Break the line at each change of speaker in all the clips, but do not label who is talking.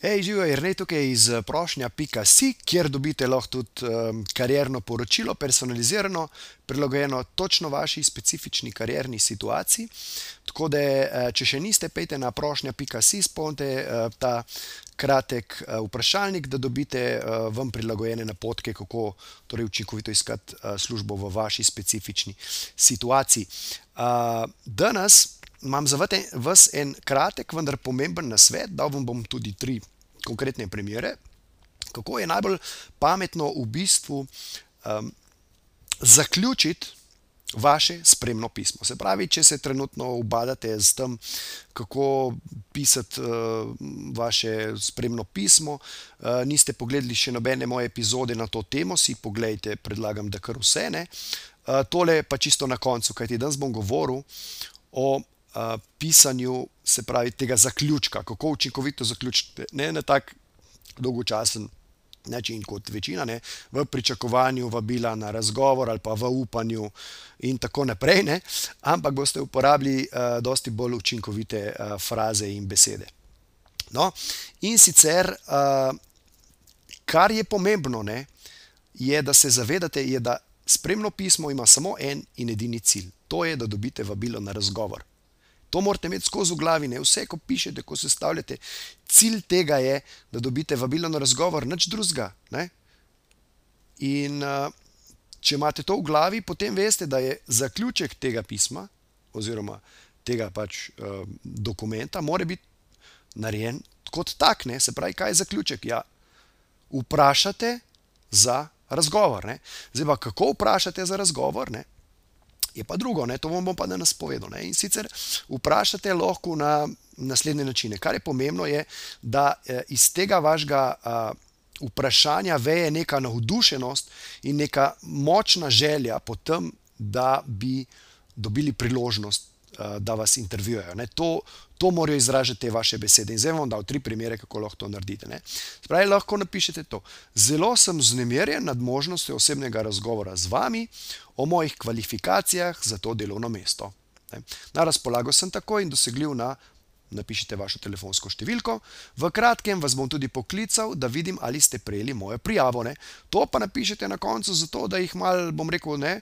Hej, živijo, je tukaj iz prošnja.si, kjer dobite lahko tudi um, karjerno poročilo, personalizirano, prilagojeno točno vaši specifični karjerni situaciji. Tako da, eh, če še niste, pejte na prošnja.si, spomnite uh, ta kratek uh, vprašalnik, da dobite uh, vam prilagojene napotke, kako torej učinkovito iskati uh, službo v vaši specifični situaciji. Uh, danes imam za vas en kratek, vendar pomemben nasvet, da vam bom tudi tri konkretne primere, kako je najbolj pametno v bistvu um, zaključiti vaše spremno pismo. Se pravi, če se trenutno ubadate z tem, kako pisati uh, vaše spremno pismo, uh, niste pogledali še nobene moje epizode na to temo, si pogledajte, predlagam, da kar vse ne. Uh, tole pa čisto na koncu, kajti danes bom govoril o pisanju, se pravi, tega zaključka, kako učinkovito zaključiti, ne na tak dolgočasen način kot večina, ne, v pričakovanju vabila na razgovor ali pa v upanju, in tako naprej, ne, ampak boste uporabili uh, dosti bolj učinkovite uh, fraze in besede. No, in sicer, uh, kar je pomembno, ne, je, da se zavedate, je, da spremno pismo ima samo en in edini cilj. To je, da dobite vabilo na razgovor. To morate imeti skozi v glavi, ne vse, ko pišete, ko se stavljate. Cilj tega je, da dobite vabilo na razgovor, nič drugega. In uh, če imate to v glavi, potem veste, da je zaključek tega pisma oziroma tega pač uh, dokumenta, mora biti narejen kot tak. Ne? Se pravi, kaj je zaključek? Ja, vprašate za razgovor. Ne? Zdaj pa, kako vprašate za razgovor? Ne? Je pa drugo, ne? to vam bom pa danes povedal. Ne? In sicer vprašate lahko na naslednje načine. Kar je pomembno, je, da eh, iz tega vašega vprašanja veje neka navdušenost in neka močna želja po tem, da bi dobili priložnost Eh, da vas intervjujejo. To, to morajo izražati te vaše besede. In zdaj vam dam tri primere, kako lahko to naredite. Spravi, lahko napišete to. Zelo sem vznemirjen nad možnostjo osebnega razgovora z vami o mojih kvalifikacijah za to delovno mesto. Na razpolago sem tako in dosegljiv na napišite vašo telefonsko številko. V kratkem vas bom tudi poklical, da vidim, ali ste prejeli mojo prijavo. Ne. To pa napišete na koncu, zato da jih mal, bom rekel, ne,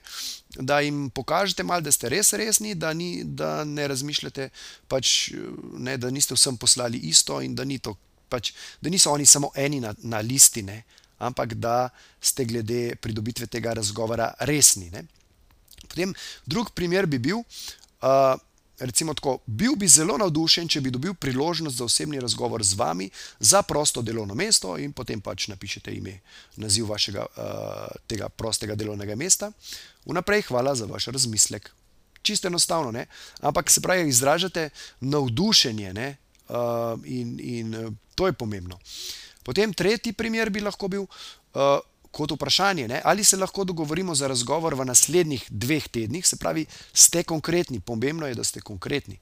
da jim pokažete, mal, da ste res resni, da, ni, da ne razmišljate, pač, ne, da niste vsem poslali isto in da, ni to, pač, da niso oni samo eni na, na listi, ne, ampak da ste glede pridobitve tega razgovora resni. Ne. Potem drug primer bi bil. Uh, recimo tako, bil bi zelo navdušen, če bi dobil priložnost za osebni razgovor z vami za prosto delovno mesto in potem pač napišete ime, naziv vašega uh, tega prostega delovnega mesta. Vnaprej hvala za vaš razmislek. Čisto enostavno, ne? ampak se pravi, izražate navdušenje uh, in, in uh, to je pomembno. Potem tretji primer bi lahko bil. Kot vprašanje, ne, ali se lahko dogovorimo za razgovor v naslednjih dveh tednih, se pravi, ste konkretni, pomembno je, da ste konkretni.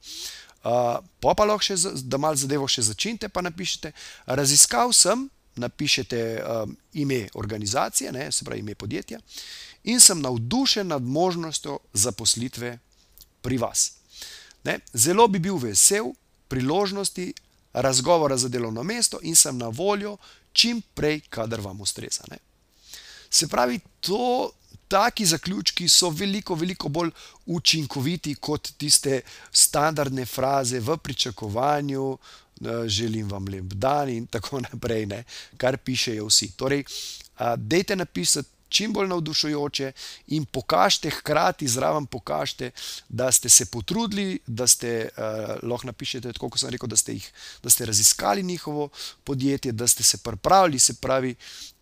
Uh, pa pa lahko še, da malo zadevo še začnete, pa napišete. Raziskal sem, napišete um, ime organizacije, ne, se pravi ime podjetja, in sem navdušen nad možnostjo zaposlitve pri vas. Ne, zelo bi bil vesel priložnosti razgovora za delovno mesto in sem na voljo čim prej, kadar vam ustreza. Se pravi, to, taki zaključki so veliko, veliko bolj učinkoviti kot tiste standardne fraze v pričakovanju, želim vam lep dan in tako naprej, ne, kar pišejo vsi. Torej, dejte napisati. Čim bolj navdušujoče, in pokažite, hkrati zraven pokažite, da ste se potrudili, da ste, uh, lahko napišete, tako kot sem rekel, da ste, jih, da ste raziskali njihovo podjetje, da ste se pripravili, se pravi,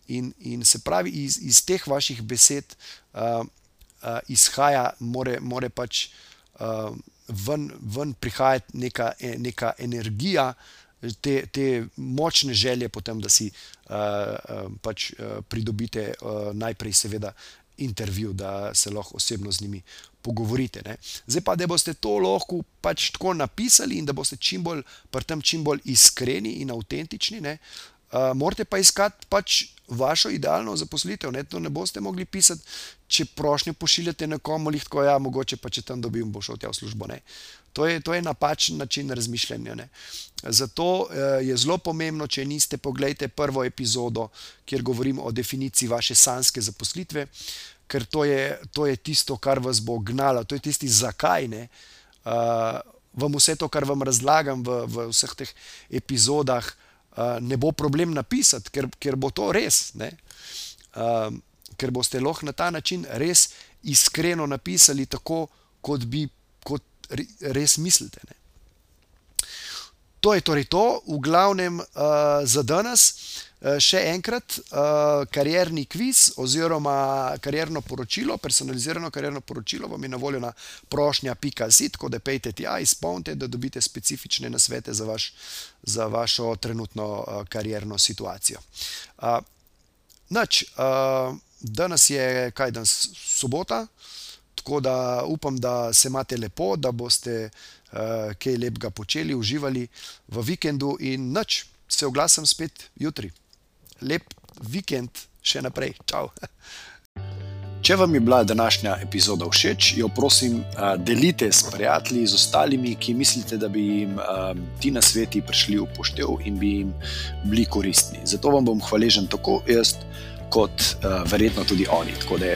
In, in se pravi, iz, iz teh vaših besed uh, uh, izhaja, more, more pač uh, ven, ven prihajati neka, neka energija, te, te močne želje, potem, da si uh, pač, uh, pridobite uh, najprej, seveda, intervju, da se lahko osebno z njimi pogovorite. Ne. Zdaj pa, da boste to lahko pač tako napisali in da boste čim bolj, tem čim bolj iskreni in avtentični, ne, uh, morate pa iskati pač vašo idealno zaposlitev. Ne, to ne boste mogli pisati, če prošnjo pošiljate nekomu, lahko ja, mogoče pa če tam dobim, bo šel tja v službo. Ne. To je, to je napačen način razmišljanja. Ne. Zato eh, je zelo pomembno, če niste, pogledajte prvo epizodo, kjer govorim o definiciji vaše sanske zaposlitve, ker to je, to je tisto, kar vas bo gnalo, to je tisti, zakaj ne. Uh, vam vse to, kar vam razlagam v, v vseh teh epizodah, uh, ne bo problem napisati, ker, ker bo to res. Uh, ker boste lahko na ta način res iskreno napisali, tako kot bi res mislite. Ne. To je torej to, v glavnem uh, za danes. Uh, še enkrat, uh, karjerni kviz oziroma karjerno poročilo, personalizirano karjerno poročilo vam je na voljo na prošnja.com, tako da pejte tja, izpolnite, da dobite specifične nasvete za, vaš, za vašo trenutno uh, karjerno situacijo. Uh, nač, uh, danes je kaj danes, sobota. Tako da upam, da se imate lepo, da boste kaj lepega počeli, uživali v vikendu in noč, se oglasim spet jutri. Lep vikend še naprej. Čau. Če vam je bila današnja epizoda všeč, jo prosim, uh, delite s prijatelji, z ostalimi, ki mislite, da bi jim uh, ti na sveti prišli v poštev in bi jim bili koristni. Zato vam bom hvaležen tako jaz, kot verjetno tudi oni. Tako da